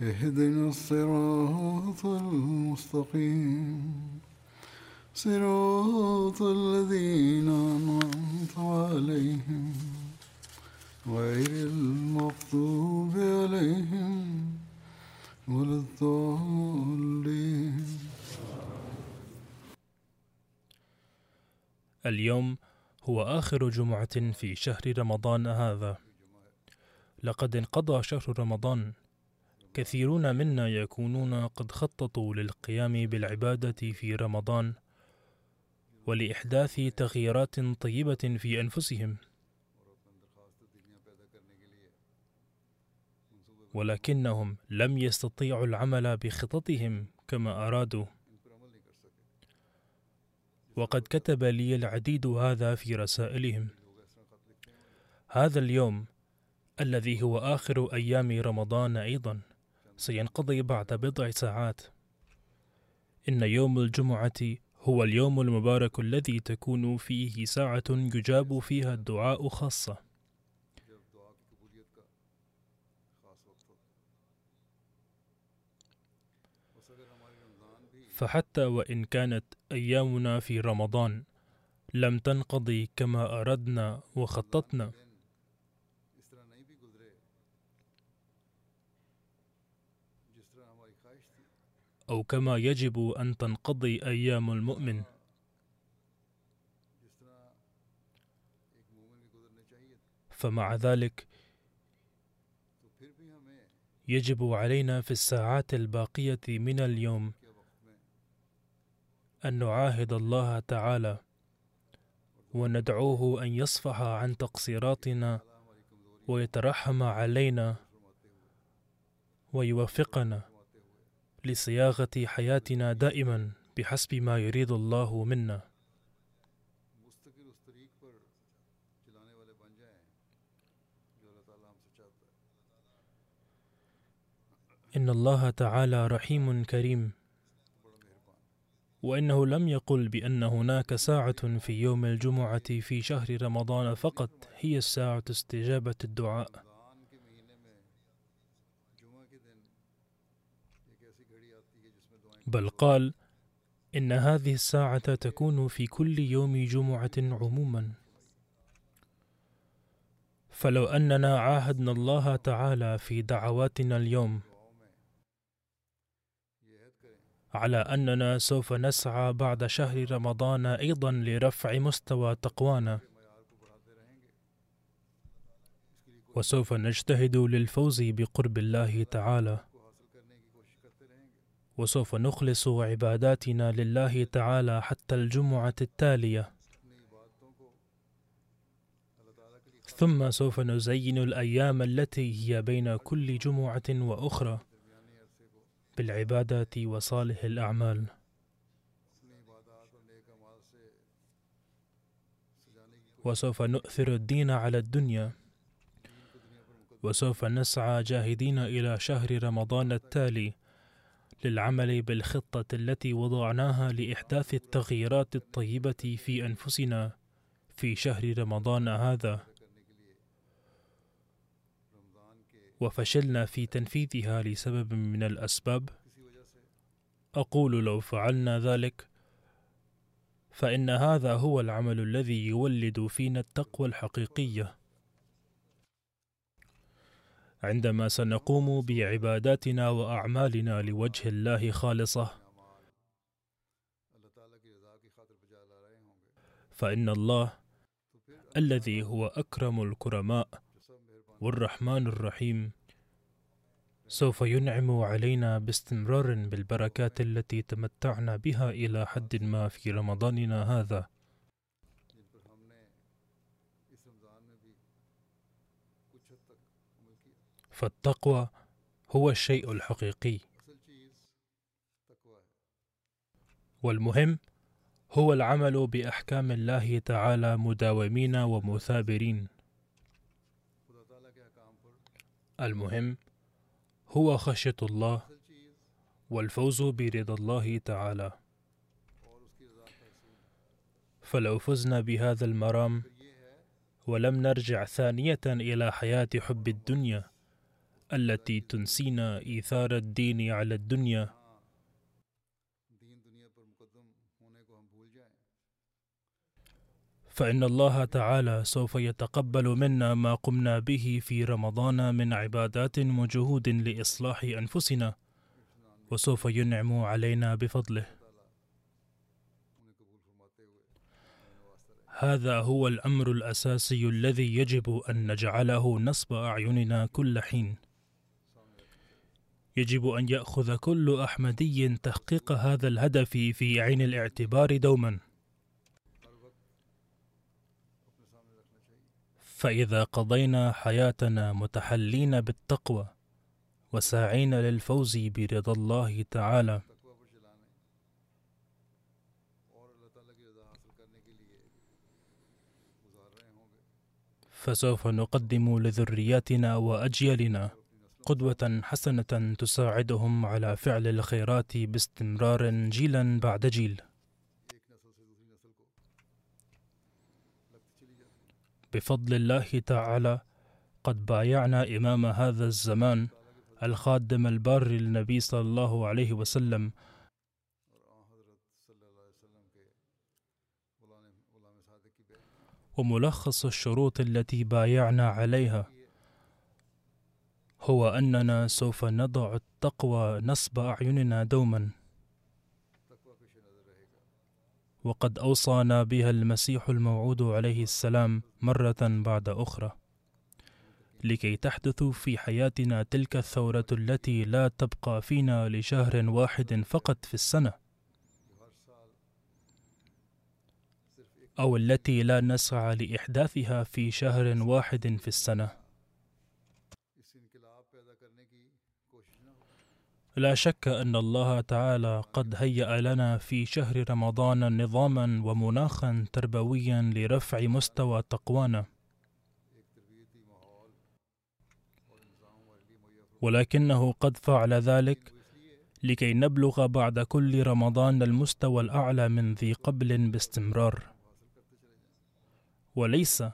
اهدنا الصراط المستقيم صراط الذين أنعمت عليهم غير المغضوب عليهم ولا الضالين اليوم هو آخر جمعة في شهر رمضان هذا. لقد انقضى شهر رمضان. كثيرون منا يكونون قد خططوا للقيام بالعبادة في رمضان ولإحداث تغييرات طيبة في أنفسهم. ولكنهم لم يستطيعوا العمل بخططهم كما أرادوا. وقد كتب لي العديد هذا في رسائلهم هذا اليوم الذي هو آخر أيام رمضان أيضا سينقضي بعد بضع ساعات. إن يوم الجمعة هو اليوم المبارك الذي تكون فيه ساعة يجاب فيها الدعاء خاصة. فحتى وإن كانت أيامنا في رمضان لم تنقضي كما أردنا وخططنا. أو كما يجب أن تنقضي أيام المؤمن. فمع ذلك يجب علينا في الساعات الباقية من اليوم أن نعاهد الله تعالى وندعوه أن يصفح عن تقصيراتنا ويترحم علينا ويوفقنا. لصياغة حياتنا دائما بحسب ما يريد الله منا. إن الله تعالى رحيم كريم. وإنه لم يقل بأن هناك ساعة في يوم الجمعة في شهر رمضان فقط هي الساعة استجابة الدعاء. بل قال إن هذه الساعة تكون في كل يوم جمعة عموما. فلو أننا عاهدنا الله تعالى في دعواتنا اليوم على أننا سوف نسعى بعد شهر رمضان أيضا لرفع مستوى تقوانا. وسوف نجتهد للفوز بقرب الله تعالى. وسوف نخلص عباداتنا لله تعالى حتى الجمعة التالية. ثم سوف نزين الأيام التي هي بين كل جمعة وأخرى بالعبادات وصالح الأعمال. وسوف نؤثر الدين على الدنيا. وسوف نسعى جاهدين إلى شهر رمضان التالي. للعمل بالخطة التي وضعناها لإحداث التغييرات الطيبة في أنفسنا في شهر رمضان هذا. وفشلنا في تنفيذها لسبب من الأسباب. أقول لو فعلنا ذلك فإن هذا هو العمل الذي يولد فينا التقوى الحقيقية. عندما سنقوم بعباداتنا وأعمالنا لوجه الله خالصة. فإن الله الذي هو أكرم الكرماء والرحمن الرحيم سوف ينعم علينا باستمرار بالبركات التي تمتعنا بها إلى حد ما في رمضاننا هذا. فالتقوى هو الشيء الحقيقي. والمهم هو العمل بأحكام الله تعالى مداومين ومثابرين. المهم هو خشية الله والفوز برضا الله تعالى. فلو فزنا بهذا المرام ولم نرجع ثانية إلى حياة حب الدنيا التي تنسينا إيثار الدين على الدنيا. فإن الله تعالى سوف يتقبل منا ما قمنا به في رمضان من عبادات وجهود لإصلاح أنفسنا وسوف ينعم علينا بفضله. هذا هو الأمر الأساسي الذي يجب أن نجعله نصب أعيننا كل حين. يجب أن يأخذ كل أحمدي تحقيق هذا الهدف في عين الاعتبار دوما. فإذا قضينا حياتنا متحلين بالتقوى وساعين للفوز برضا الله تعالى. فسوف نقدم لذرياتنا وأجيالنا قدوة حسنة تساعدهم على فعل الخيرات باستمرار جيلا بعد جيل. بفضل الله تعالى قد بايعنا إمام هذا الزمان الخادم البار للنبي صلى الله عليه وسلم. وملخص الشروط التي بايعنا عليها. هو أننا سوف نضع التقوى نصب أعيننا دوما. وقد أوصانا بها المسيح الموعود عليه السلام مرة بعد أخرى. لكي تحدث في حياتنا تلك الثورة التي لا تبقى فينا لشهر واحد فقط في ایک أو التي لا نسعى لإحداثها في شهر واحد في السنة. لا شك أن الله تعالى قد هيأ لنا في شهر رمضان نظاما ومناخا تربويا لرفع مستوى تقوانا. ولكنه قد فعل ذلك لكي نبلغ بعد كل رمضان المستوى الأعلى من ذي قبل باستمرار. وليس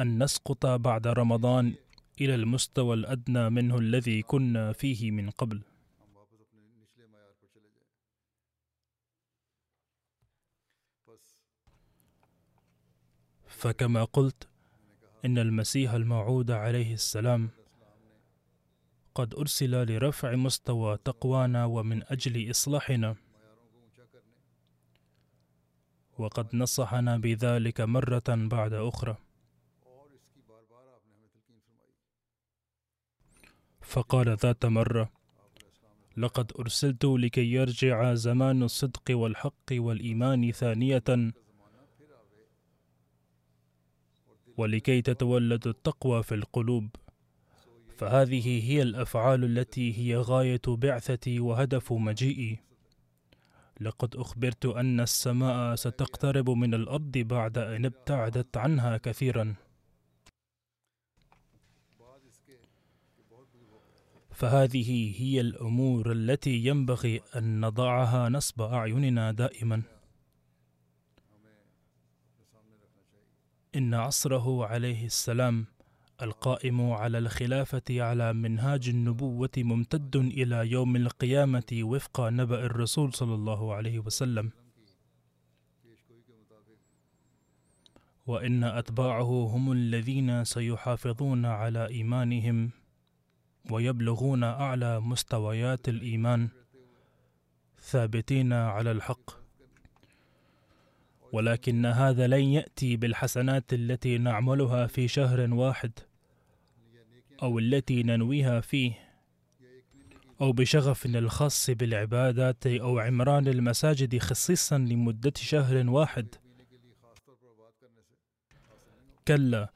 أن نسقط بعد رمضان إلى المستوى الأدنى منه الذي كنا فيه من قبل. فكما قلت إن المسيح الموعود عليه السلام قد أرسل لرفع مستوى تقوانا ومن اونچا کرنے وقد نصحنا بذلك مرة بعد فرمائی فقال ذات نے لقد أرسلت لكي يرجع زمان الصدق والحق والإيمان ثانية ولكي تتولد التقوى في القلوب. فهذه هي الأفعال التي هي غاية بعثتي وهدف مجيئي. لقد أخبرت أن السماء ستقترب من الأرض بعد أن ابتعدت عنها كثيرا. فهذه هي الأمور التي ينبغي أن نضعها نصب أعيننا دائما. إن عصره عليه السلام القائم على الخلافة على منهاج النبوة ممتد إلى يوم القيامة وفق نبأ الرسول صلى الله عليه وسلم. وإن أتباعه هم الذين سيحافظون على إيمانهم ويبلغون أعلى مستويات الإيمان ثابتين على الحق. ولكن هذا لن يأتي بالحسنات التي نعملها في شهر واحد أو التي ننويها فيه أو بشغف الخاص بالعبادات أو عمران المساجد خصيصا لمدة شهر واحد. كلا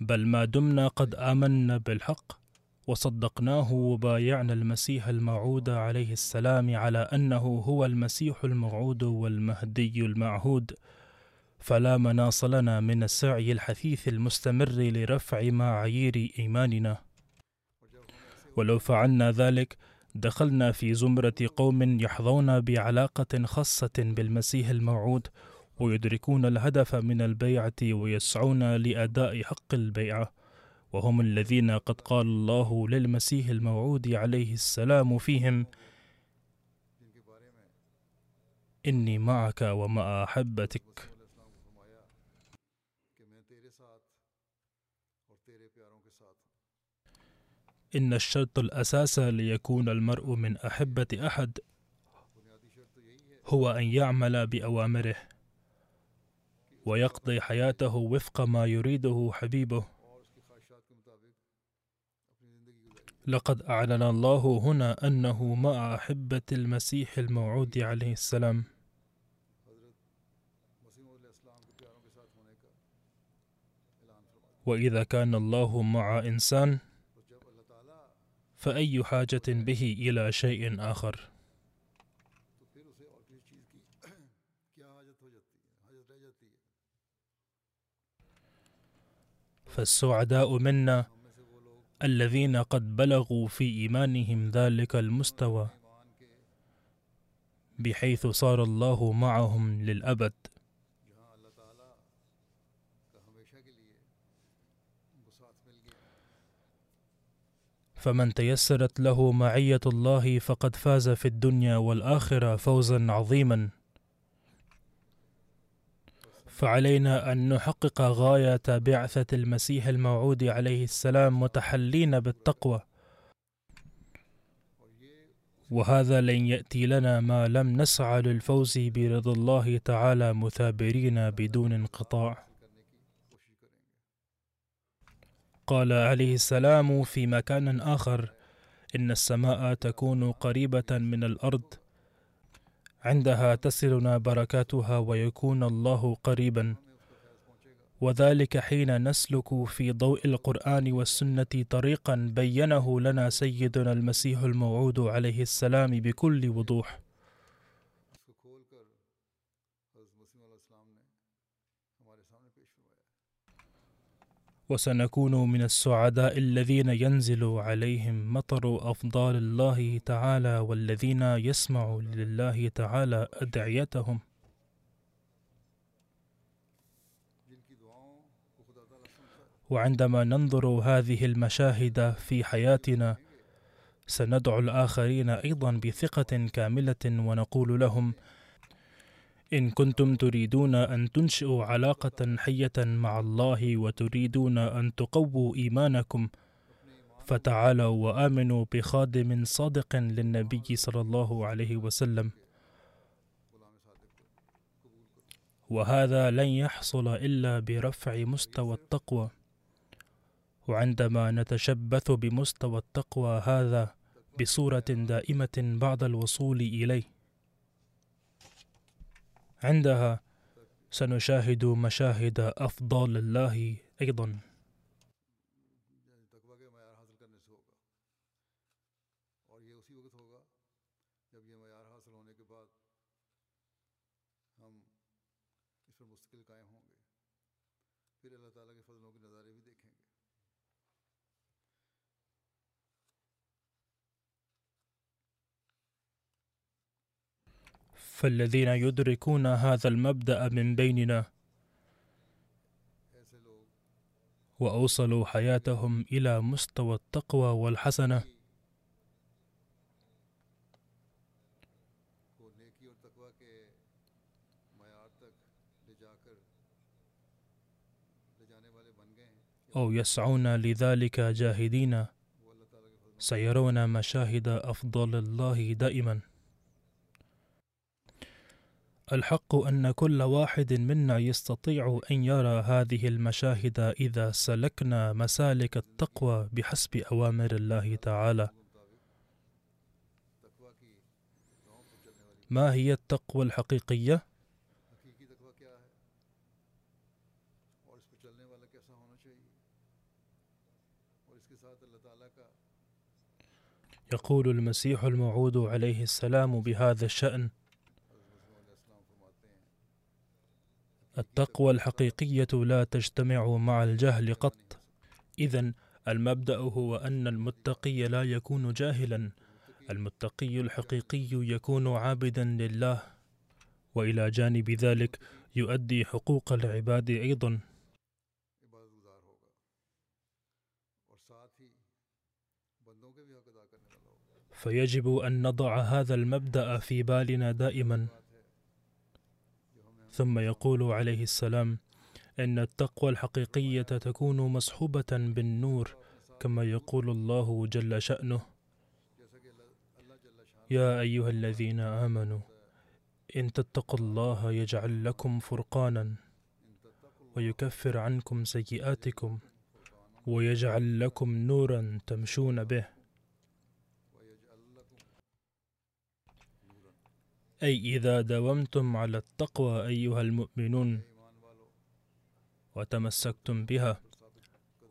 بل ما دمنا قد آمنا بالحق. وصدقناه وبايعنا المسيح الموعود عليه السلام على أنه هو المسيح الموعود والمهدي المعهود. فلا مناص لنا من السعي الحثيث المستمر لرفع معايير إيماننا. ولو فعلنا ذلك دخلنا في زمرة قوم يحظون بعلاقة خاصة بالمسيح الموعود ويدركون الهدف من البيعة ويسعون لأداء حق البيعة. وهم الذين قد قال الله للمسيح الموعود عليه السلام فيهم إني معك ومع أحبتك. إن الشرط الأساس ليكون المرء من أحبة أحد هو أن يعمل بأوامره ويقضي حياته وفق ما يريده حبيبه. لقد أعلن الله هنا أنه مع أحبة المسيح الموعود عليه السلام. وإذا كان الله مع إنسان فأي حاجة به إلى شيء آخر؟ فالسعداء منا الذين قد بلغوا في إيمانهم ذلك المستوى بحيث صار الله معهم للأبد. فمن تيسرت له معية الله فقد فاز في الدنيا والآخرة فوزا عظيما. فعلينا أن نحقق غاية بعثة المسيح الموعود عليه السلام متحلين بالتقوى. وهذا لن يأتي لنا ما لم نسعى للفوز برضا الله تعالى مثابرين بدون انقطاع. قال عليه السلام في مكان آخر إن السماء تكون قريبة من الأرض عندها تصلنا بركاتها ويكون الله قريبا. وذلك حين نسلك في ضوء القرآن والسنة طريقا بينه لنا سيدنا المسيح الموعود عليه السلام بكل وضوح. وسنكون من السعداء الذين ينزل عليهم مطر أفضال الله تعالى والذين يسمع لله تعالى أدعيتهم. وعندما ننظر هذه المشاهد في حياتنا سندعو الآخرين أيضا بثقة كاملة ونقول لهم إن كنتم تريدون أن تنشئوا علاقة حية مع الله وتريدون أن تقووا إيمانكم فتعالوا وآمنوا بخادم صادق للنبي صلى الله عليه وسلم. وهذا لن يحصل إلا برفع مستوى التقوى. وعندما نتشبث بمستوى التقوى هذا بصورة دائمة بعد الوصول إليه. عندها سنشاهد مشاهد أفضال الله أيضا. فالذين يدركون هذا المبدأ من بيننا. وأوصلوا حياتهم إلى مستوى التقوى والحسنة. أو يسعون لذلك جاهدين. سيرون مشاهد أفضل الله دائما. الحق أن كل واحد منا يستطيع أن يرى هذه المشاهد إذا سلكنا مسالك التقوى بحسب أوامر الله تعالى. ما هي التقوى الحقيقية؟ يقول المسيح الموعود عليه السلام بهذا الشأن: التقوى الحقيقية لا تجتمع مع الجهل قط. إذا المبدأ هو أن المتقي لا يكون جاهلا. المتقي الحقيقي يكون عابدا لله. وإلى جانب ذلك يؤدي حقوق العباد أيضا. فيجب أن نضع هذا المبدأ في بالنا دائما. ثم يقول عليه السلام إن التقوى الحقيقية تكون مصحوبة بالنور كما يقول الله جل شأنه. يا أيها الذين آمنوا إن تتقوا الله يجعل لكم فرقانا ويكفر عنكم سيئاتكم ويجعل لكم نورا تمشون به. أي إذا داومتم على التقوى أيها المؤمنون وتمسكتم بها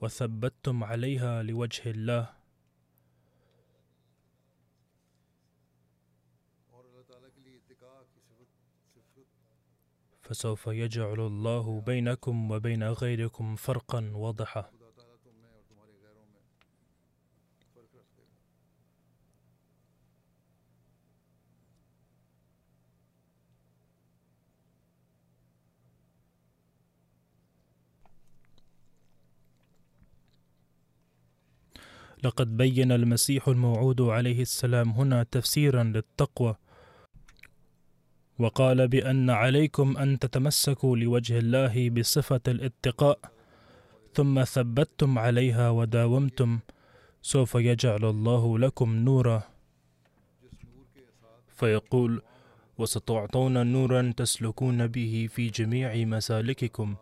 وثبتتم عليها لوجه الله. فسوف يجعل الله بينكم وبين غيركم فرقا واضحا. لقد بين المسيح الموعود عليه السلام هنا تفسيرا للتقوى. وقال بأن عليكم أن تتمسكوا لوجه الله بصفة الاتقاء ثم ثبتتم عليها وداومتم سوف يجعل الله لكم نورا. فيقول وستعطون نورا تسلكون به في جميع مسالككم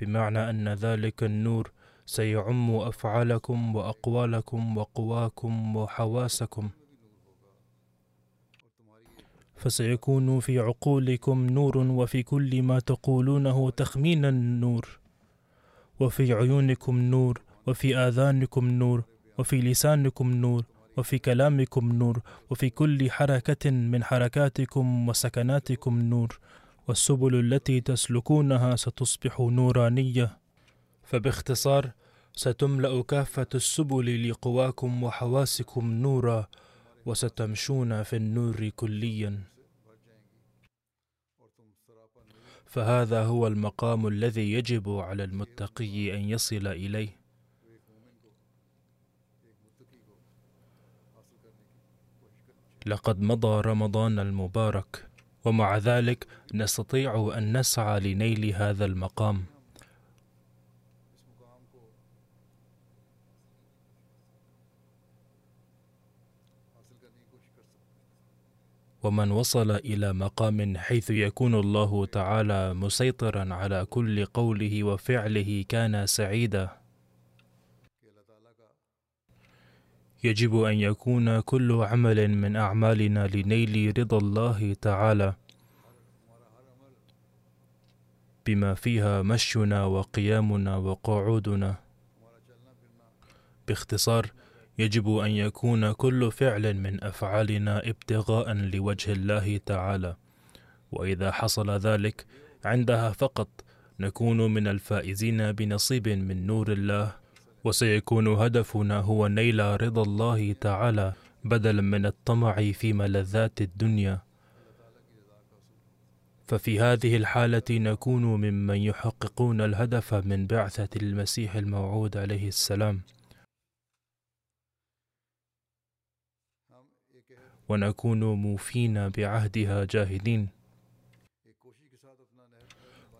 بمعنى أن ذلك النور سيعم أفعالكم وأقوالكم وقواكم وحواسكم. فسيكون في عقولكم نور وفي كل ما تقولونه تخمينا النور. وفي عيونكم نور وفي آذانكم نور وفي لسانكم نور وفي كلامكم نور وفي كل حركة من حركاتكم وسكناتكم نور. والسبل التي تسلكونها ستصبح نورانية. فباختصار ستملا كافة السبل لقواكم وحواسكم نورا وستمشون في النور كليا. فهذا هو المقام الذي يجب على المتقي أن يصل إليه. لقد مضى رمضان المبارك ومع ذلك نستطيع أن نسعى لنيل هذا المقام. ومن وصل إلى مقام حيث يكون الله تعالى مسيطرا على كل قوله وفعله كان سعيدا. يجب أن يكون كل عمل من أعمالنا لنيل رضا الله تعالى بما فيها مشينا وقيامنا وقعودنا. باختصار يجب أن يكون كل فعل من أفعالنا ابتغاء لوجه الله تعالى. وإذا حصل ذلك عندها فقط نكون من الفائزين بنصيب من نور الله وسيكون هدفنا هو نيل رضا الله تعالى بدلا من الطمع في ملذات الدنيا. ففي هذه الحالة نكون ممن يحققون الهدف من بعثة المسيح الموعود عليه السلام. ونكون موفين بعهدها جاهدين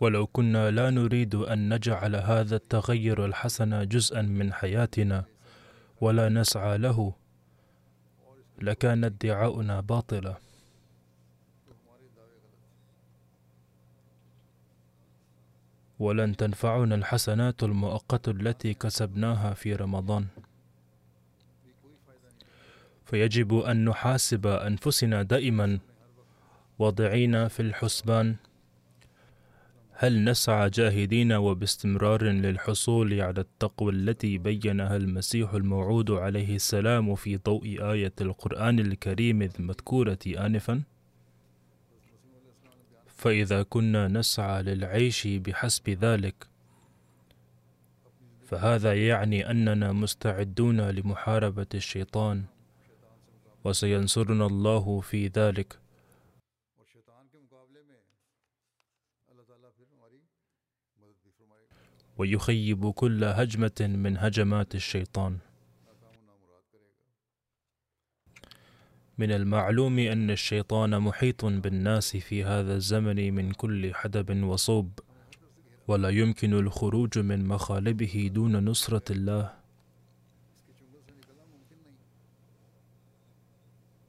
ولو كنا لا نريد أن نجعل هذا التغير الحسن جزءا من حياتنا ولا نسعى له لكان ادعاؤنا باطلا. ولن تنفعنا الحسنات المؤقتة التي كسبناها في رمضان. فيجب أن نحاسب أنفسنا دائما واضعين في الحسبان هل نسعى جاهدين وباستمرار للحصول على التقوى التي بينها المسيح الموعود عليه السلام في ضوء آية القرآن الكريم المذكورة آنفا؟ فإذا كنا نسعى للعيش بحسب ذلك فهذا يعني أننا مستعدون لمحاربة الشيطان وسينصرنا الله في ذلك ويخيب كل هجمة من هجمات الشيطان. من المعلوم أن الشيطان محيط بالناس في هذا الزمن من كل حدب وصوب، ولا يمكن الخروج من مخالبه دون نصرة الله.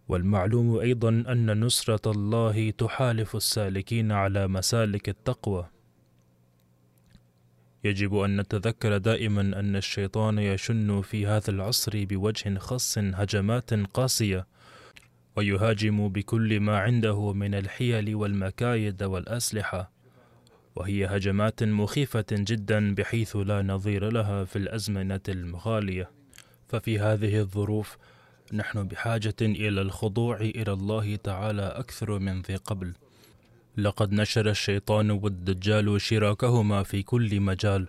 والمعلوم أيضا أن نصرة الله تحالف السالكين على مسالك التقوى. يجب أن نتذكر دائما أن الشيطان يشن في هذا العصر بوجه خاص هجمات قاسية ويهاجم بكل ما عنده من الحيل والمكايد والأسلحة وهي هجمات مخيفة جدا بحيث لا نظير لها في الأزمنة المخالية ففي هذه الظروف نحن بحاجة إلى الخضوع إلى الله تعالى أكثر من ذي قبل. لقد نشر الشيطان والدجال شراكهما في كل مجال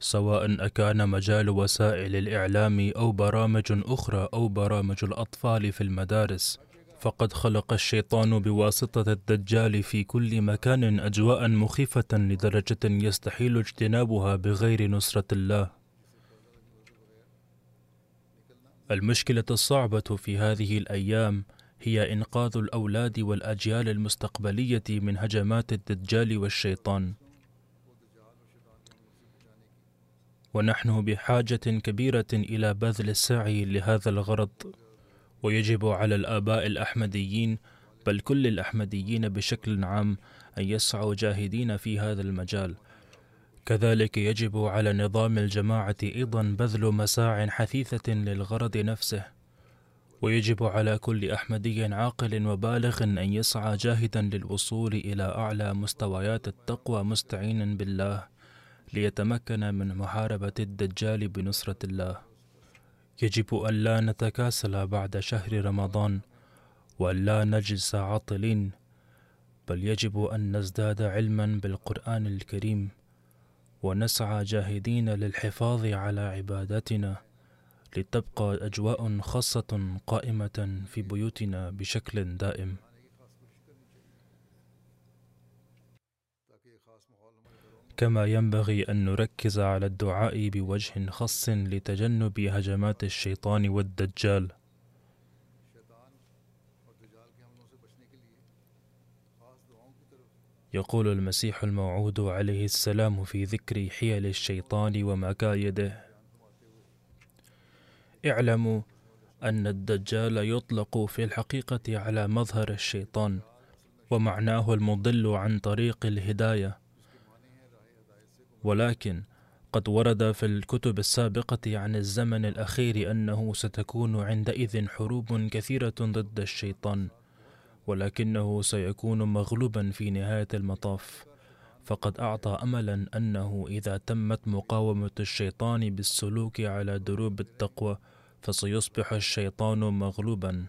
سواء أكان مجال وسائل الإعلام أو برامج أخرى أو برامج الأطفال في المدارس. فقد خلق الشيطان بواسطة الدجال في كل مكان أجواء مخيفة لدرجة يستحيل اجتنابها بغير نصرة الله. المشكلة الصعبة في هذه الأيام هي إنقاذ الأولاد والأجيال المستقبلية من هجمات الدجال والشيطان. ونحن بحاجة كبيرة إلى بذل السعي لهذا الغرض ويجب على الآباء الأحمديين بل كل الأحمديين بشكل عام أن يسعوا جاهدين في هذا المجال. كذلك يجب على نظام الجماعة أيضا بذل مساع حثيثة للغرض نفسه ويجب على كل أحمدي عاقل وبالغ أن يسعى جاهدا للوصول إلى أعلى مستويات التقوى مستعينا بالله ليتمكن من محاربة الدجال بنصرة الله. يجب أن لا نتكاسل بعد شهر رمضان وأن لا نجلس عاطلين بل يجب أن نزداد علما بالقرآن الكريم ونسعى جاهدين للحفاظ على عبادتنا لتبقى أجواء خاصة قائمة في بيوتنا بشكل دائم. كما ينبغي أن نركز على الدعاء بوجه خاص لتجنب هجمات الشيطان والدجال. يقول المسيح الموعود عليه السلام في ذكر حيل الشيطان ومكايده اعلموا أن الدجال يطلق في الحقيقة على مظهر الشيطان ومعناه المضل عن طريق الهداية. ولكن قد ورد في الكتب السابقة عن الزمن الأخير أنه ستكون عندئذ حروب كثيرة ضد الشيطان. ولكنه سيكون مغلوبا في نهاية المطاف. فقد أعطى أملا أنه إذا تمت مقاومة الشيطان بالسلوك على دروب التقوى فسيصبح الشيطان مغلوبا.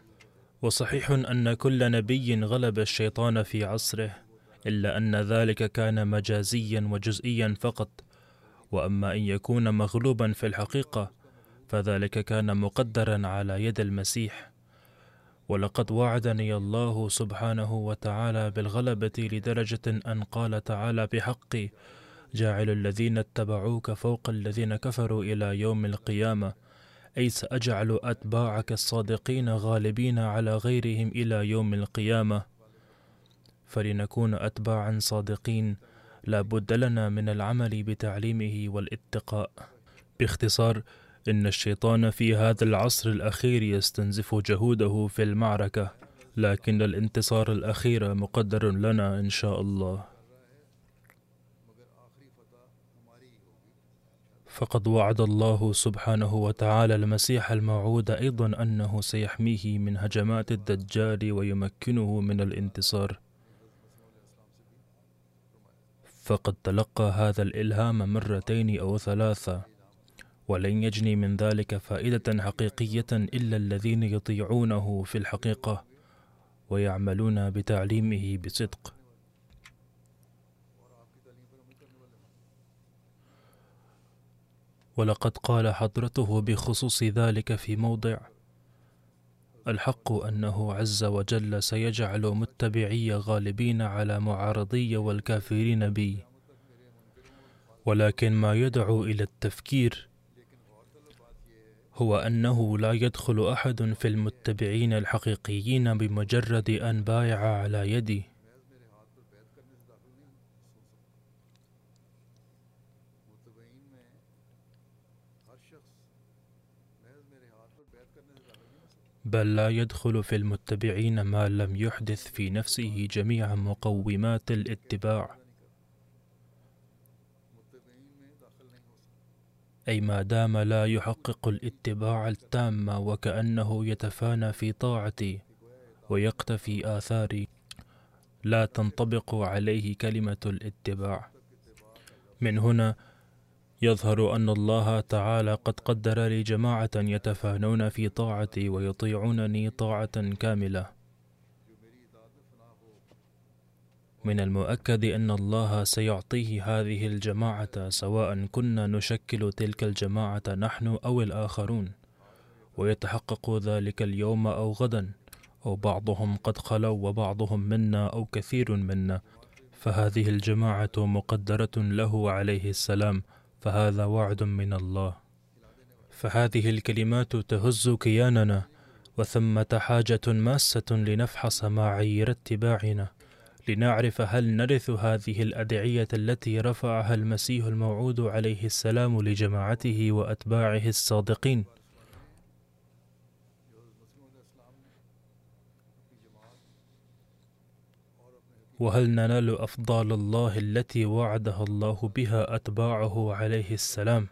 وصحيح أن كل نبي غلب الشيطان في عصره إلا أن ذلك كان مجازيا وجزئيا فقط. وأما أن يكون مغلوبا في الحقيقة فذلك كان مقدرا على يد المسيح. ولقد وعدني الله سبحانه وتعالى بالغلبة لدرجة أن قال تعالى بحقي جاعل الذين اتبعوك فوق الذين كفروا إلى يوم القيامة. أي سأجعل أتباعك الصادقين غالبين على غيرهم إلى يوم القيامة. فلنكون أتباعا صادقين لا بد لنا من العمل بتعليمه والاتقاء. باختصار إن الشيطان في هذا العصر الأخير يستنزف جهوده في المعركة لكن الانتصار الأخير مقدر لنا إن شاء الله. فقد وعد الله سبحانه وتعالى المسيح الموعود أيضا أنه سيحميه من هجمات الدجال ويمكنه من الانتصار. فقد تلقى هذا الإلهام مرتين أو ثلاثة. ولن يجني من ذلك فائدة حقيقية إلا الذين يطيعونه في الحقيقة ويعملون بتعليمه بصدق. ولقد قال حضرته بخصوص ذلك في موضع الحق أنه عز وجل سيجعل متبعي غالبين على معارضي والكافرين بي ولكن ما يدعو إلى التفكير هو أنه لا يدخل أحد في المتبعين الحقيقيين بمجرد أن بايع على يدي. بل لا يدخل في المتبعين ما لم يحدث في نفسه جميع مقومات الاتباع. أي ما دام لا يحقق الاتباع التام وكأنه يتفانى في طاعتي ويقتفي آثاري لا تنطبق عليه كلمة الاتباع. من هنا يظهر أن الله تعالى قد قدر لي جماعة يتفانون في طاعتي ويطيعونني طاعة كاملة. من المؤكد أن الله سيعطيه هذه الجماعة سواء كنا نشكل تلك الجماعة نحن أو الآخرون. ويتحقق ذلك اليوم أو غدا أو بعضهم قد خلوا وبعضهم منا أو كثير منا. فهذه الجماعة مقدرة له عليه السلام فهذا وعد من الله. فهذه الكلمات تهز كياننا وثمة حاجة ماسة لنفحص معايير اتباعنا. لنعرف هل نرث هذه الأدعية التي رفعها المسيح الموعود عليه السلام لجماعته وأتباعه الصادقين. وهل ننال أفضال الله التي وعدها الله بها أتباعه عليه السلام؟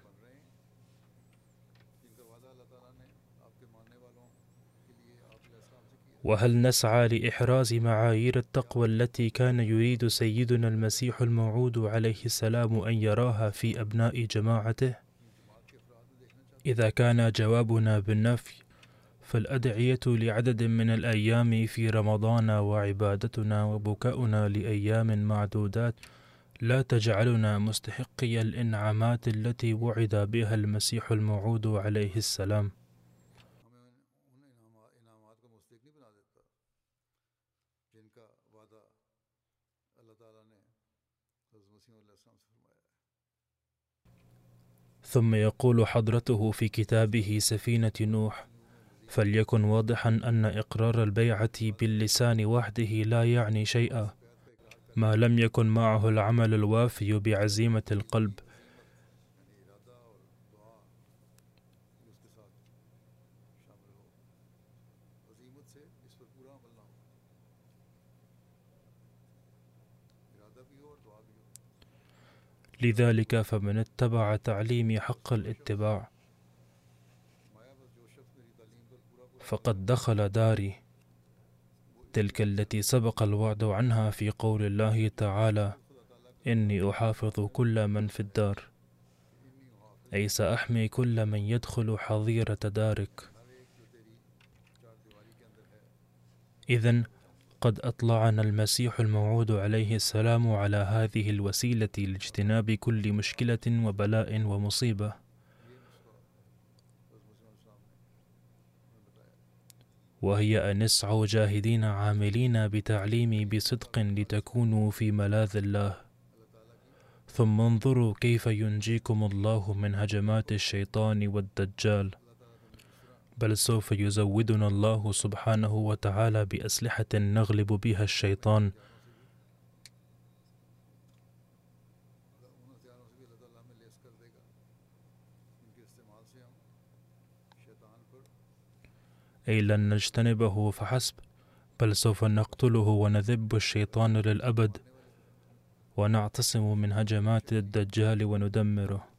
وهل نسعى لإحراز معايير التقوى التي كان يريد سيدنا المسيح الموعود عليه السلام أن يراها في أبناء جماعته؟ إذا كان جوابنا بالنفي فالأدعية لعدد من الأيام في رمضان وعبادتنا وبكاؤنا لأيام معدودات لا تجعلنا مستحقي الإنعامات التي وعد بها المسيح الموعود عليه السلام ثم يقول حضرته في كتابه سفينة نوح فليكن واضحا أن إقرار البيعة باللسان وحده لا يعني شيئا. ما لم يكن معه العمل الوافي بعزيمة القلب لذلك فمن اتبع تعليمي حق الاتباع. فقد دخل داري. تلك التي سبق الوعد عنها في قول الله تعالى إني أحافظ كل من في الدار. أي سأحمي كل من يدخل حظيرة دارك. إذا قد أطلعنا المسيح الموعود عليه السلام على هذه الوسيلة لاجتناب كل مشكلة وبلاء ومصيبة. وهي أن اسعوا جاهدين عاملين بتعليمي بصدق لتكونوا في ملاذ الله. ثم انظروا كيف ينجيكم الله من هجمات الشيطان والدجال. بل سوف يزودنا الله سبحانه وتعالى بأسلحة نغلب بها الشيطان. أي لن نجتنبه فحسب بل سوف نقتله ونذب الشيطان للأبد ونعتصم من هجمات الدجال وندمره.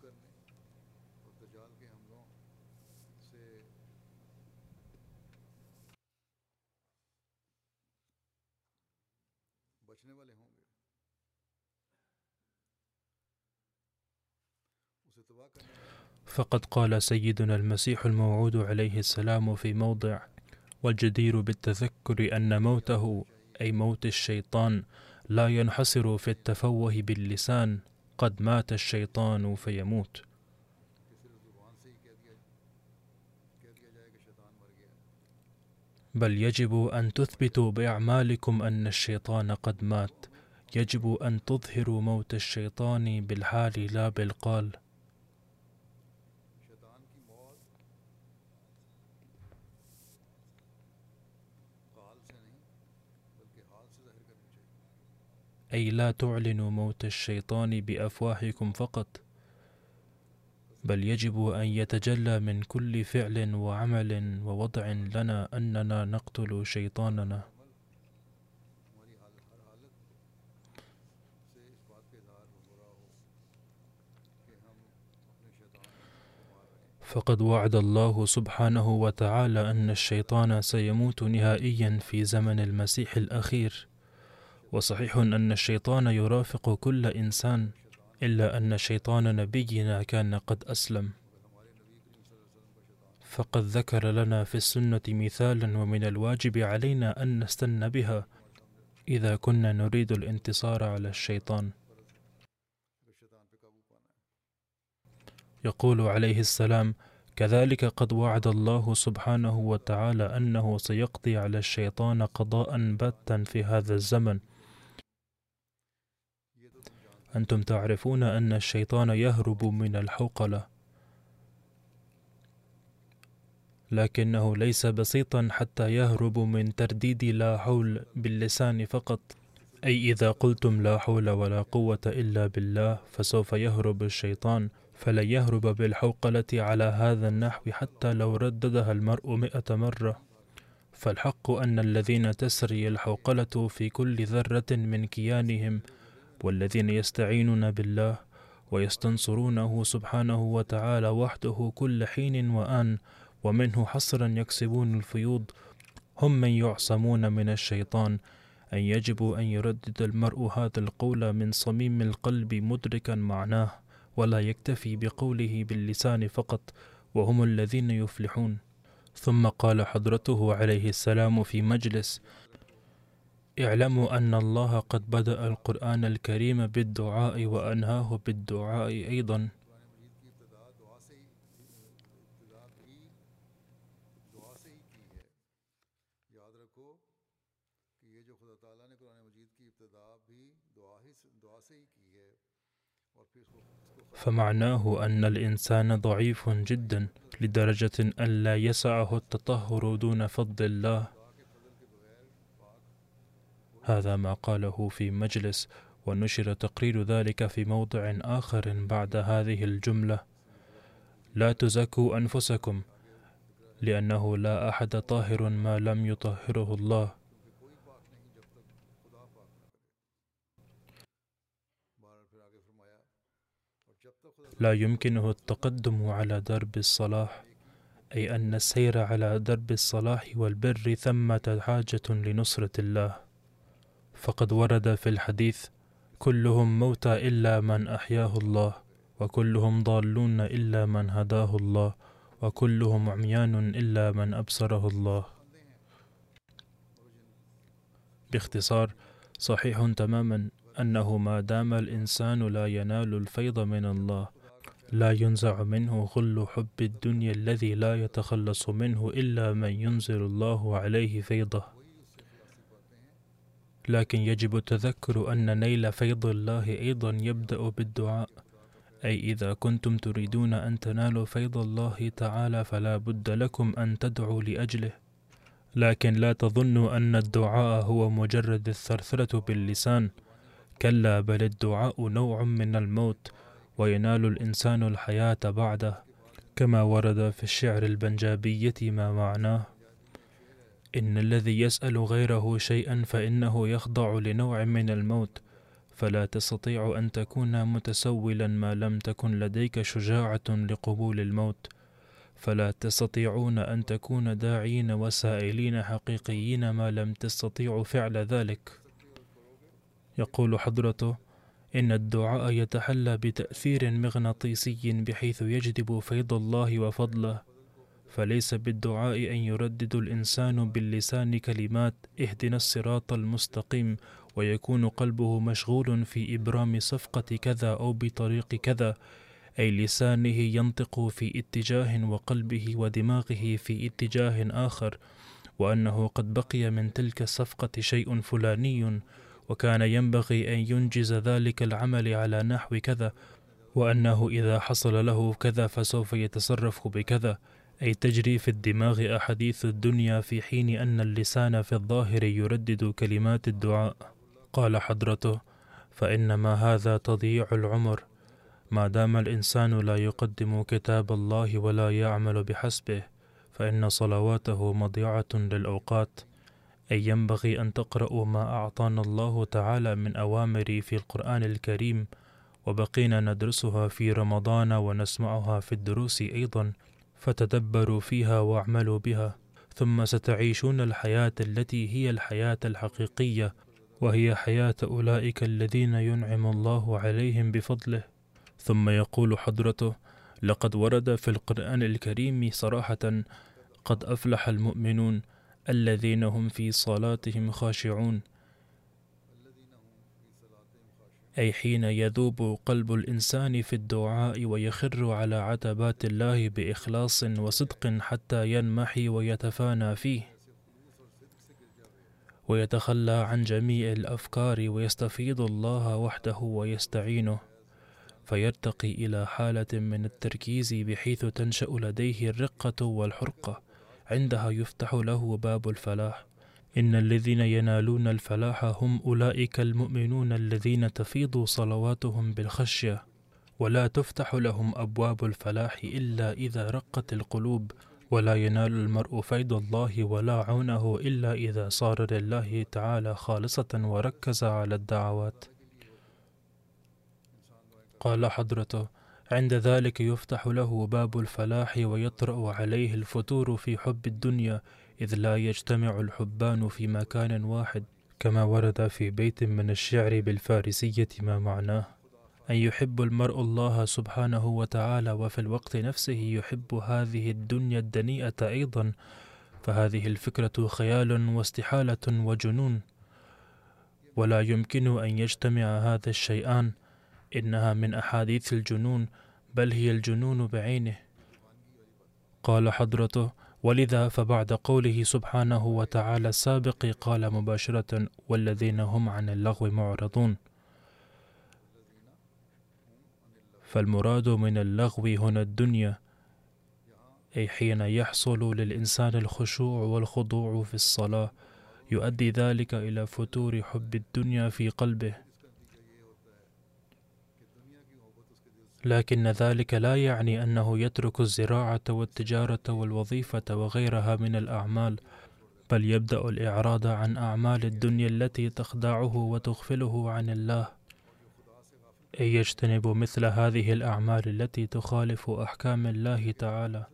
فقد قال سيدنا المسيح الموعود عليه السلام في موضع والجدير بالتذكر أن موته أي موت الشيطان لا ينحصر في التفوه باللسان قد مات الشيطان فيموت. بل يجب أن تثبتوا بأعمالكم أن الشيطان قد مات. يجب أن تظهروا موت الشيطان بالحال لا بالقال. أي لا تعلنوا موت الشيطان بأفواهكم فقط بل يجب أن يتجلى من كل فعل وعمل ووضع لنا أننا نقتل شيطاننا. فقد وعد الله سبحانه وتعالى أن الشيطان سيموت نهائيا في زمن المسيح الأخير. وصحيح أن الشيطان يرافق كل إنسان إلا أن شيطان نبينا كان قد أسلم. فقد ذكر لنا في السنة مثالا ومن الواجب علينا أن نستن بها إذا كنا نريد الانتصار على الشيطان. يقول عليه السلام كذلك قد وعد الله سبحانه وتعالى أنه سيقضي على الشيطان قضاء باتا في هذا الزمن أنتم تعرفون أن الشيطان يهرب من الحوقلة لكنه ليس بسيطا حتى يهرب من ترديد لا حول باللسان فقط. أي إذا قلتم لا حول ولا قوة إلا بالله فسوف يهرب الشيطان. فلن يهرب بالحوقلة على هذا النحو حتى لو رددها المرء مئة مرة. فالحق أن الذين تسري الحوقلة في كل ذرة من كيانهم والذين يستعينون بالله ويستنصرونه سبحانه وتعالى وحده كل حين وآن ومنه حصرا يكسبون الفيوض هم من يعصمون من الشيطان. أن يجب أن يردد المرء هذا القول من صميم القلب مدركا معناه ولا يكتفي بقوله باللسان فقط وهم الذين يفلحون. ثم قال حضرته عليه السلام في مجلس اعلموا أن الله قد بدأ القرآن الكريم بالدعاء وأنهاه بالدعاء أيضا. فمعناه أن الإنسان ضعيف جدا لدرجة أن لا يسعه التطهر دون فضل الله. هذا ما قاله في مجلس ونشر تقرير ذلك في موضع آخر بعد هذه الجملة. لا تزكوا أنفسكم لأنه لا أحد طاهر ما لم يطهره الله. لا يمكنه التقدم على درب الصلاح أي أن السير على درب الصلاح والبر ثمة حاجة لنصرة الله. فقد ورد في الحديث كلهم موتى إلا من أحياه الله وكلهم ضالون إلا من هداه الله وكلهم عميان إلا من أبصره الله. باختصار صحيح تماما أنه ما دام الإنسان لا ينال الفيض من الله لا ينزع منه غل حب الدنيا الذي لا يتخلص منه إلا من ينزل الله عليه فيضه. لكن يجب التذكر أن نيل فيض الله أيضا يبدأ بالدعاء. أي إذا كنتم تريدون أن تنالوا فيض الله تعالى فلا بد لكم أن تدعوا لأجله. لكن لا تظنوا أن الدعاء هو مجرد الثرثرة باللسان. كلا بل الدعاء نوع من الموت وينال الإنسان الحياة بعده. كما ورد في الشعر البنجابية ما معناه. إن الذي يسأل غيره شيئا فإنه يخضع لنوع من الموت فلا تستطيع أن تكون متسولا ما لم تكن لديك شجاعة لقبول الموت. فلا تستطيعون أن تكون داعين وسائلين حقيقيين ما لم تستطيعوا فعل ذلك. يقول حضرته إن الدعاء يتحلى بتأثير مغناطيسي بحيث يجذب فيض الله وفضله. فليس بالدعاء أن يردد الإنسان باللسان كلمات اهدنا الصراط المستقيم ويكون قلبه مشغول في إبرام صفقة كذا أو بطريق كذا أي لسانه ينطق في اتجاه وقلبه ودماغه في اتجاه آخر وأنه قد بقي من تلك الصفقة شيء فلاني وكان ينبغي أن ينجز ذلك العمل على نحو كذا وأنه إذا حصل له كذا فسوف يتصرف بكذا. أي تجري في الدماغ أحاديث الدنيا في حين أن اللسان في الظاهر يردد كلمات الدعاء. قال حضرته فإنما هذا تضييع العمر. ما دام الإنسان لا يقدم كتاب الله ولا يعمل بحسبه فإن صلواته مضيعة للأوقات. أي ينبغي أن تقرأوا ما أعطانا الله تعالى من أوامر في القرآن الكريم وبقينا ندرسها في رمضان ونسمعها في الدروس أيضا. فتدبروا فيها واعملوا بها ثم ستعيشون الحياة التي هي الحياة الحقيقية وهي حياة أولئك الذين ينعم الله عليهم بفضله. ثم يقول حضرته لقد ورد في القرآن الكريم صراحة قد أفلح المؤمنون الذين هم في صلاتهم خاشعون أي حين يذوب قلب الإنسان في الدعاء ويخر على عتبات الله بإخلاص وصدق حتى ينمحي ويتفانى فيه ويتخلى عن جميع الأفكار ويستفيض الله وحده ويستعينه فيرتقي إلى حالة من التركيز بحيث تنشأ لديه الرقة والحرقة عندها يفتح له باب الفلاح. إن الذين ينالون الفلاح هم أولئك المؤمنون الذين تفيض صلواتهم بالخشية ولا تفتح لهم أبواب الفلاح إلا إذا رقت القلوب ولا ينال المرء فيض الله ولا عونه إلا إذا صار لله تعالى خالصة وركز على الدعوات. قال حضرته عند ذلك يفتح له باب الفلاح ويطرأ عليه الفتور في حب الدنيا إذ لا يجتمع الحبان في مكان واحد كما ورد في بيت من الشعر بالفارسية ما معناه. أن يحب المرء الله سبحانه وتعالى وفي الوقت نفسه يحب هذه الدنيا الدنيئة أيضا. فهذه الفكرة خيال واستحالة وجنون. ولا يمكن أن يجتمع هذا الشيئان إنها من أحاديث الجنون بل هي الجنون بعينه. قال حضرته ولذا فبعد قوله سبحانه وتعالى السابق قال مباشرة والذين هم عن اللغو معرضون. فالمراد من اللغو هنا الدنيا أي حين يحصل للإنسان الخشوع والخضوع في الصلاة يؤدي ذلك إلى فتور حب الدنيا في قلبه. لكن ذلك لا يعني أنه يترك الزراعة والتجارة والوظيفة وغيرها من الأعمال بل يبدأ الإعراض عن أعمال الدنيا التي تخدعه وتغفله عن الله. أي يجتنب مثل هذه الأعمال التي تخالف أحكام الله تعالى.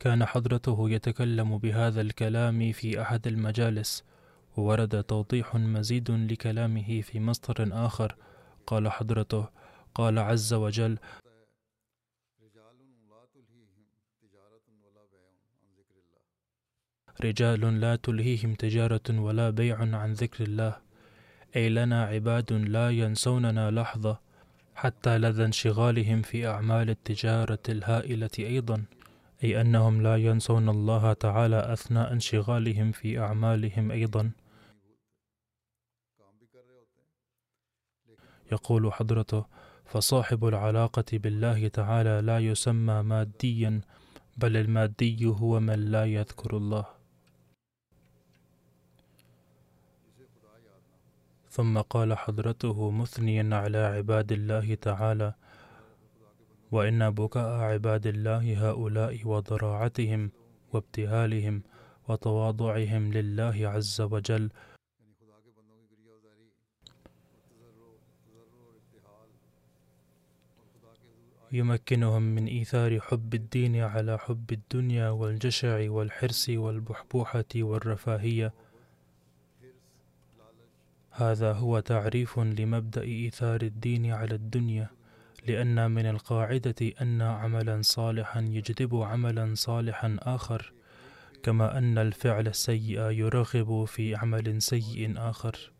كان حضرته يتكلم بهذا الكلام في أحد المجالس وورد توضيح مزيد لكلامه في مصدر آخر. قال حضرته قال عز وجل رجال لا تلهيهم تجارة ولا بيع عن ذكر الله. أي لنا عباد لا ينسوننا لحظة حتى لدى انشغالهم في أعمال التجارة الهائلة أيضا. أي أنهم لا ينسون الله تعالى أثناء انشغالهم في أعمالهم أيضا. يقول حضرته فصاحب العلاقة بالله تعالى لا يسمى ماديا بل المادي هو من لا يذكر الله. ثم قال حضرته مثنيا على عباد الله تعالى وإن بكاء عباد الله هؤلاء وضراعتهم وابتهالهم وتواضعهم لله عز وجل يمكنهم من إيثار حب الدين على حب الدنيا والجشع والحرص والبحبوحة والرفاهية. هذا هو تعريف لمبدأ إيثار الدين على الدنيا لأن من القاعدة أن عملا صالحا يجذب عملا صالحا آخر كما أن الفعل السيء يرغب في عمل سيء آخر.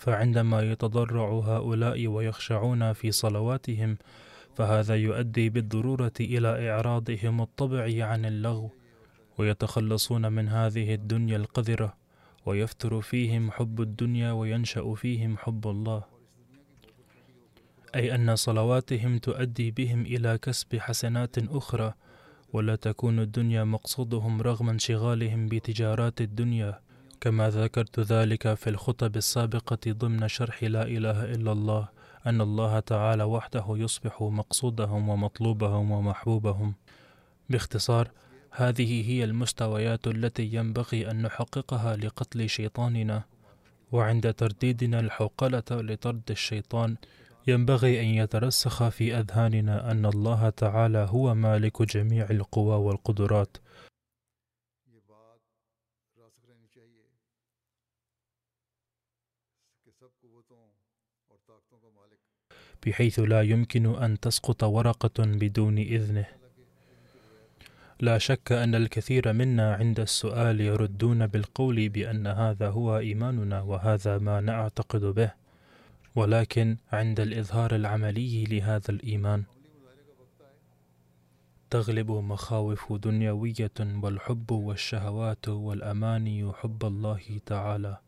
فعندما يتضرع هؤلاء ويخشعون في صلواتهم فهذا يؤدي بالضرورة إلى إعراضهم الطبعي عن اللغو ويتخلصون من هذه الدنيا القذرة ويفتر فيهم حب الدنيا وينشأ فيهم حب الله. أي أن صلواتهم تؤدي بهم إلى كسب حسنات أخرى ولا تكون الدنيا مقصودهم رغم انشغالهم بتجارات الدنيا. كما ذكرت ذلك في الخطب السابقة ضمن شرح لا إله إلا الله أن الله تعالى وحده يصبح مقصودهم ومطلوبهم ومحبوبهم. باختصار هذه هي المستويات التي ينبغي أن نحققها لقتل شيطاننا. وعند ترديدنا الحوقلة لطرد الشيطان ينبغي أن يترسخ في أذهاننا أن الله تعالى هو مالك جميع القوى والقدرات. بحيث لا يمكن أن تسقط ورقة بدون إذنه. لا شك أن الكثير منا عند السؤال يردون بالقول بأن هذا هو إيماننا وهذا ما نعتقد به ولكن عند الإظهار العملي لهذا الإيمان تغلب مخاوف دنيوية والحب والشهوات والأماني حب الله تعالى.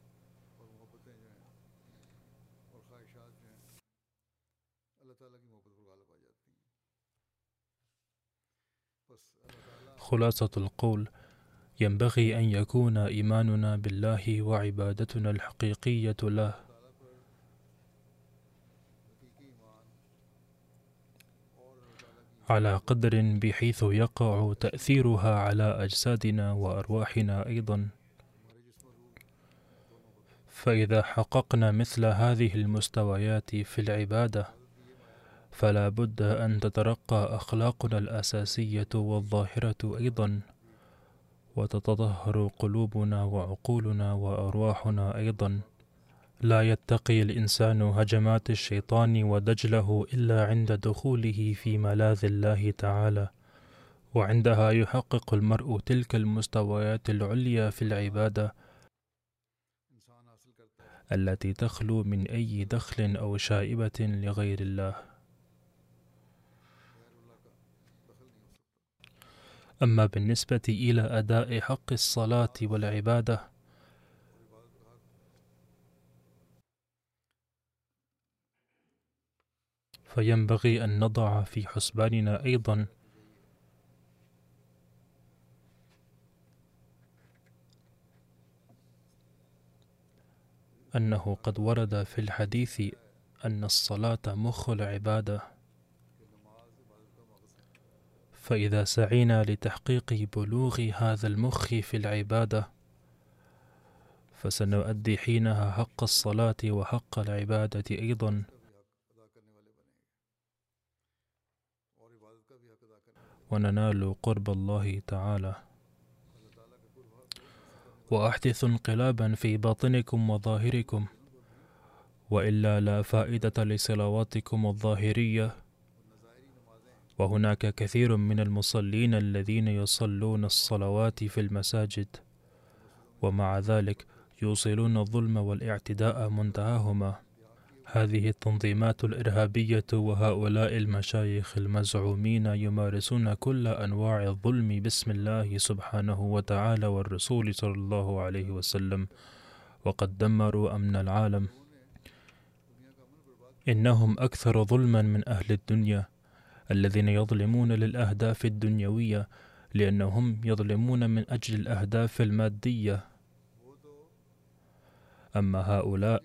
خلاصة القول ينبغي أن يكون إيماننا بالله وعبادتنا الحقيقية له. على قدر بحيث يقع تأثيرها على أجسادنا وأرواحنا أيضا. فإذا حققنا مثل هذه المستويات في العبادة فلا بد أن تترقى أخلاقنا الأساسية والظاهرة أيضا وتتطهر قلوبنا وعقولنا وأرواحنا أيضا. لا يتقي الإنسان هجمات الشيطان ودجله إلا عند دخوله في ملاذ الله تعالى وعندها يحقق المرء تلك المستويات العليا في العبادة التي تخلو من أي دخل أو شائبة لغير الله. أما بالنسبة إلى أداء حق الصلاة والعبادة فينبغي أن نضع في حسباننا أيضا أنه قد ورد في الحديث أن الصلاة مخ العبادة. فإذا سعينا لتحقيق بلوغ هذا المخ في العبادة فسنؤدي حينها حق الصلاة وحق العبادة أيضا. وننال قرب الله تعالى. وأحدث انقلابا في باطنكم وظاهركم وإلا لا فائدة لصلواتكم الظاهرية. وهناك كثير من المصلين الذين يصلون الصلوات في المساجد ومع ذلك يوصلون الظلم والاعتداء منتهاهما. هذه التنظيمات الإرهابية وهؤلاء المشايخ المزعومين يمارسون كل أنواع الظلم باسم الله سبحانه وتعالى والرسول صلى الله عليه وسلم وقد دمروا العالم أمن برباد إنهم أكثر ظلما من أهل الدنيا. الذين يظلمون للأهداف الدنيوية لأنهم يظلمون من أجل الأهداف المادية. أما هؤلاء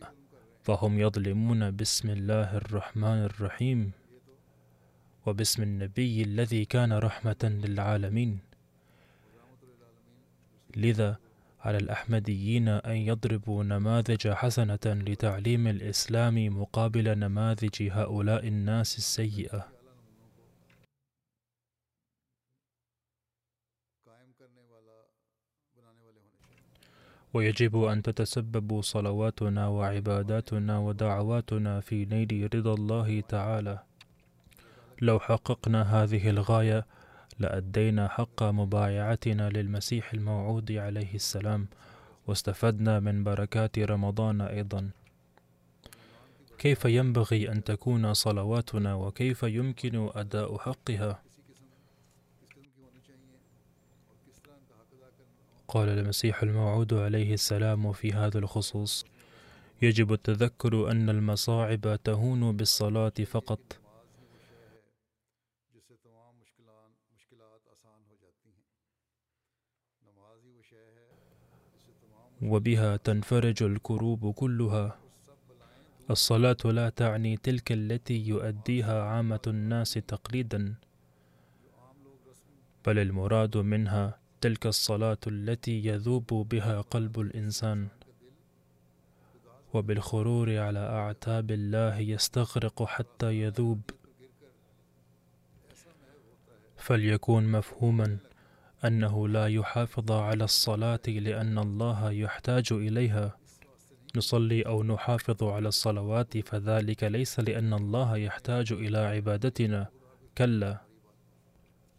فهم يظلمون بسم الله الرحمن الرحيم وباسم النبي الذي كان رحمة للعالمين. لذا على الأحمديين أن يضربوا نماذج حسنة لتعليم الإسلام مقابل نماذج هؤلاء الناس السيئة. ويجب أن تتسبب صلواتنا وعباداتنا ودعواتنا في نيل رضا الله تعالى. لو حققنا هذه الغاية لأدينا حق مبايعتنا للمسيح الموعود عليه السلام واستفدنا من بركات رمضان أيضا. كيف ينبغي أن تكون صلواتنا وكيف يمكن أداء حقها؟ قال المسيح الموعود عليه السلام في هذا الخصوص. يجب التذكر أن المصاعب تهون بالصلاة فقط. وبها تنفرج الكروب كلها. الصلاة لا تعني تلك التي يؤديها عامة الناس تقليدا بل المراد منها تلك الصلاة التي يذوب بها قلب الإنسان. وبالخرور على أعتاب الله يستغرق حتى يذوب. فليكون مفهوما أنه لا يحافظ على الصلاة لأن الله يحتاج إليها. نصلي أو نحافظ على الصلوات فذلك ليس لأن الله يحتاج إلى عبادتنا. كلا.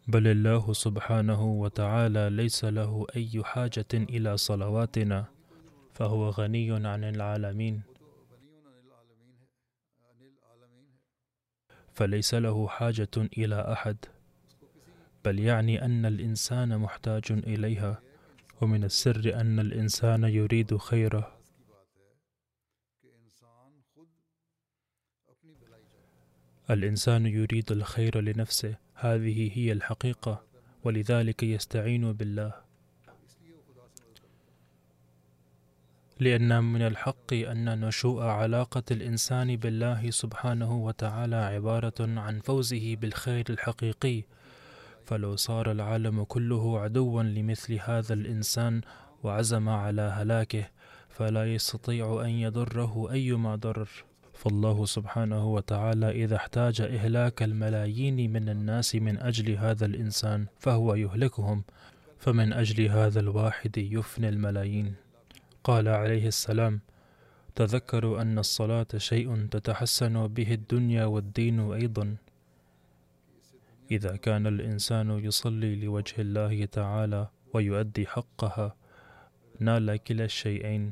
بل الله سبحانه وتعالى ليس له أي حاجة إلى صلواتنا فهو غني عن العالمين. فليس له حاجة إلى أحد بل يعني أن الإنسان محتاج إليها ومن السر أن الإنسان يريد خيره. الإنسان يريد الخير لنفسه هذه هي الحقيقة ولذلك يستعين بالله. لأن من الحق أن نشوء علاقة الإنسان بالله سبحانه وتعالى عبارة عن فوزه بالخير الحقيقي. فلو صار العالم كله عدوا لمثل هذا الإنسان وعزم على هلاكه فلا يستطيع أن يضره أيما ضرر. فالله سبحانه وتعالى إذا احتاج إهلاك الملايين من الناس من أجل هذا الإنسان فهو يهلكهم فمن أجل هذا الواحد يفني الملايين. قال عليه السلام تذكروا أن الصلاة شيء تتحسن به الدنيا والدين أيضا. إذا كان الإنسان يصلي لوجه الله تعالى ويؤدي حقها نال كلا الشيئين.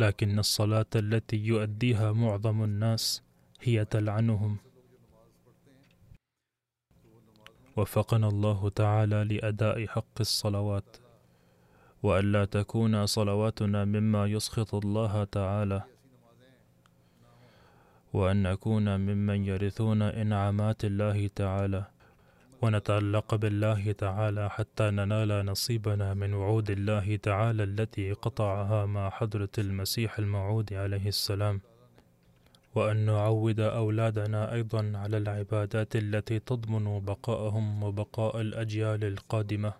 لكن الصلاة التي يؤديها معظم الناس هي تلعنهم. وفقنا الله تعالى لأداء حق الصلوات وألا تكون صلواتنا مما يسخط الله تعالى وأن نكون ممن يرثون إنعامات الله تعالى. ونتعلق بالله تعالى حتى ننال نصيبنا من وعود الله تعالى التي قطعها مع حضرة المسيح الموعود عليه السلام. وأن نعود أولادنا أيضا على العبادات التي تضمن بقاءهم وبقاء الأجيال القادمة.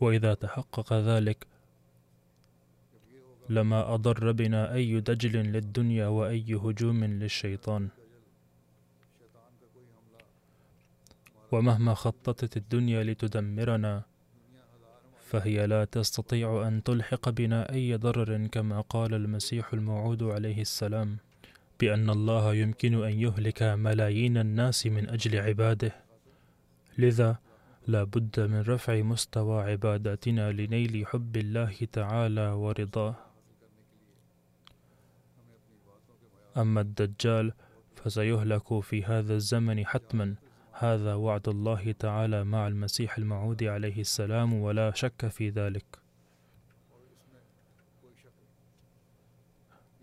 وإذا تحقق ذلك لما أضر بنا أي دجل للدنيا وأي هجوم للشيطان. ومهما خططت الدنيا لتدمرنا فهي لا تستطيع أن تلحق بنا أي ضرر كما قال المسيح الموعود عليه السلام بأن الله يمكن أن يهلك ملايين الناس من أجل عباده. لذا لا بد من رفع مستوى عباداتنا لنيل حب الله تعالى ورضاه. أما الدجال فسيهلك في هذا الزمن حتما. هذا وعد الله تعالى مع المسيح الموعود عليه السلام ولا شك في ذلك.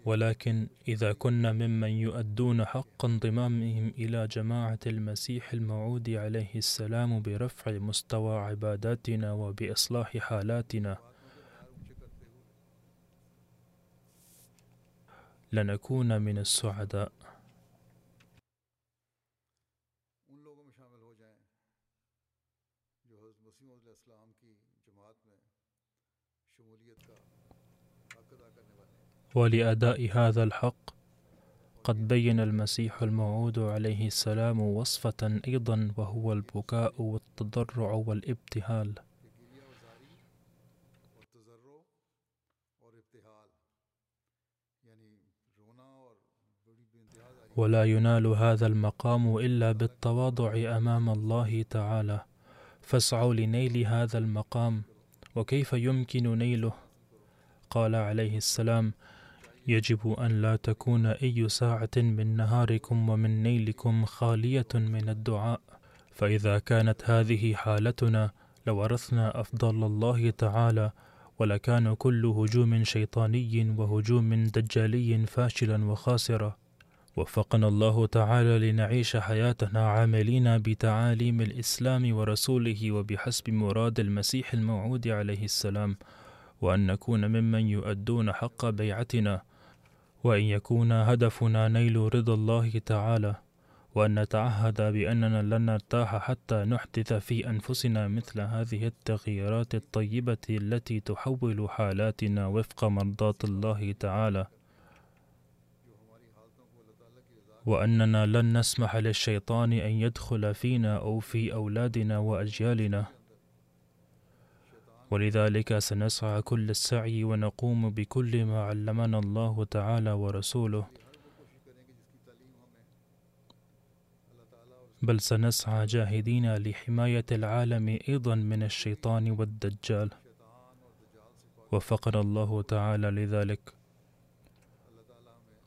ولكن إذا كنا ممن يؤدون حق انضمامهم إلى جماعة المسيح الموعود عليه السلام برفع مستوى عباداتنا وبإصلاح حالاتنا لنكون من السعداء. ولأداء هذا الحق قد بين المسيح الموعود عليه السلام وصفة أيضا وهو البكاء والتضرع والابتهال. ولا ينال هذا المقام إلا بالتواضع أمام الله تعالى. فاسعوا لنيل هذا المقام وكيف يمكن نيله؟ قال عليه السلام يجب أن لا تكون أي ساعة من نهاركم ومن نيلكم خالية من الدعاء. فإذا كانت هذه حالتنا لورثنا أفضل الله تعالى ولكان كل هجوم شيطاني وهجوم دجالي فاشلا وخاسرا وفقنا الله تعالى لنعيش حياتنا عاملين بتعاليم الإسلام ورسوله وبحسب مراد المسيح الموعود عليه السلام وأن نكون ممن يؤدون حق بيعتنا وأن يكون هدفنا نيل رضا الله تعالى وأن نتعهد بأننا لن نرتاح حتى نحدث في أنفسنا مثل هذه التغييرات الطيبة التي تحول حالاتنا وفق مرضاة الله تعالى. وأننا لن نسمح للشيطان أن يدخل فينا أو في أولادنا وأجيالنا. ولذلك سنسعى كل السعي ونقوم بكل ما علمنا الله تعالى ورسوله. بل سنسعى جاهدين لحماية العالم أيضا من الشيطان والدجال. وفقنا الله تعالى لذلك.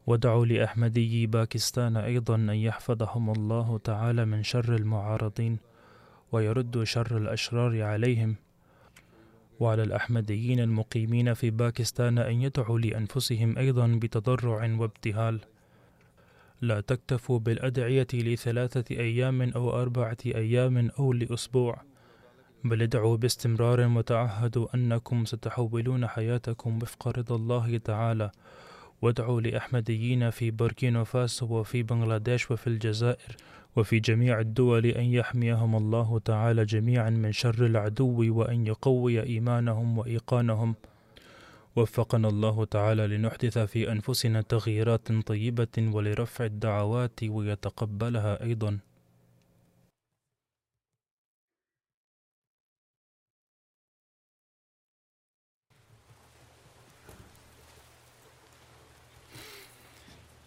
ودعوا لأحمدي باكستان أيضا أن يحفظهم الله تعالى من شر المعارضين ويرد شر الأشرار عليهم. وعلى الأحمديين المقيمين في باكستان أن يدعوا لأنفسهم أيضا بتضرع وابتهال. لا تكتفوا بالأدعية لثلاثة أيام أو أربعة أيام أو لأسبوع بل ادعوا باستمرار وتعهدوا أنكم ستحولون حياتكم وفق رضا الله تعالى. وادعوا لأحمديين في بوركينا فاسو وفي بنغلاديش وفي الجزائر وفي جميع الدول أن يحميهم الله تعالى جميعا من شر العدو وأن يقوي إيمانهم وإيقانهم. وفقنا الله تعالى لنحدث في أنفسنا تغييرات طيبة ولرفع الدعوات ويتقبلها أيضا.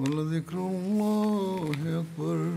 ولذكر الله أكبر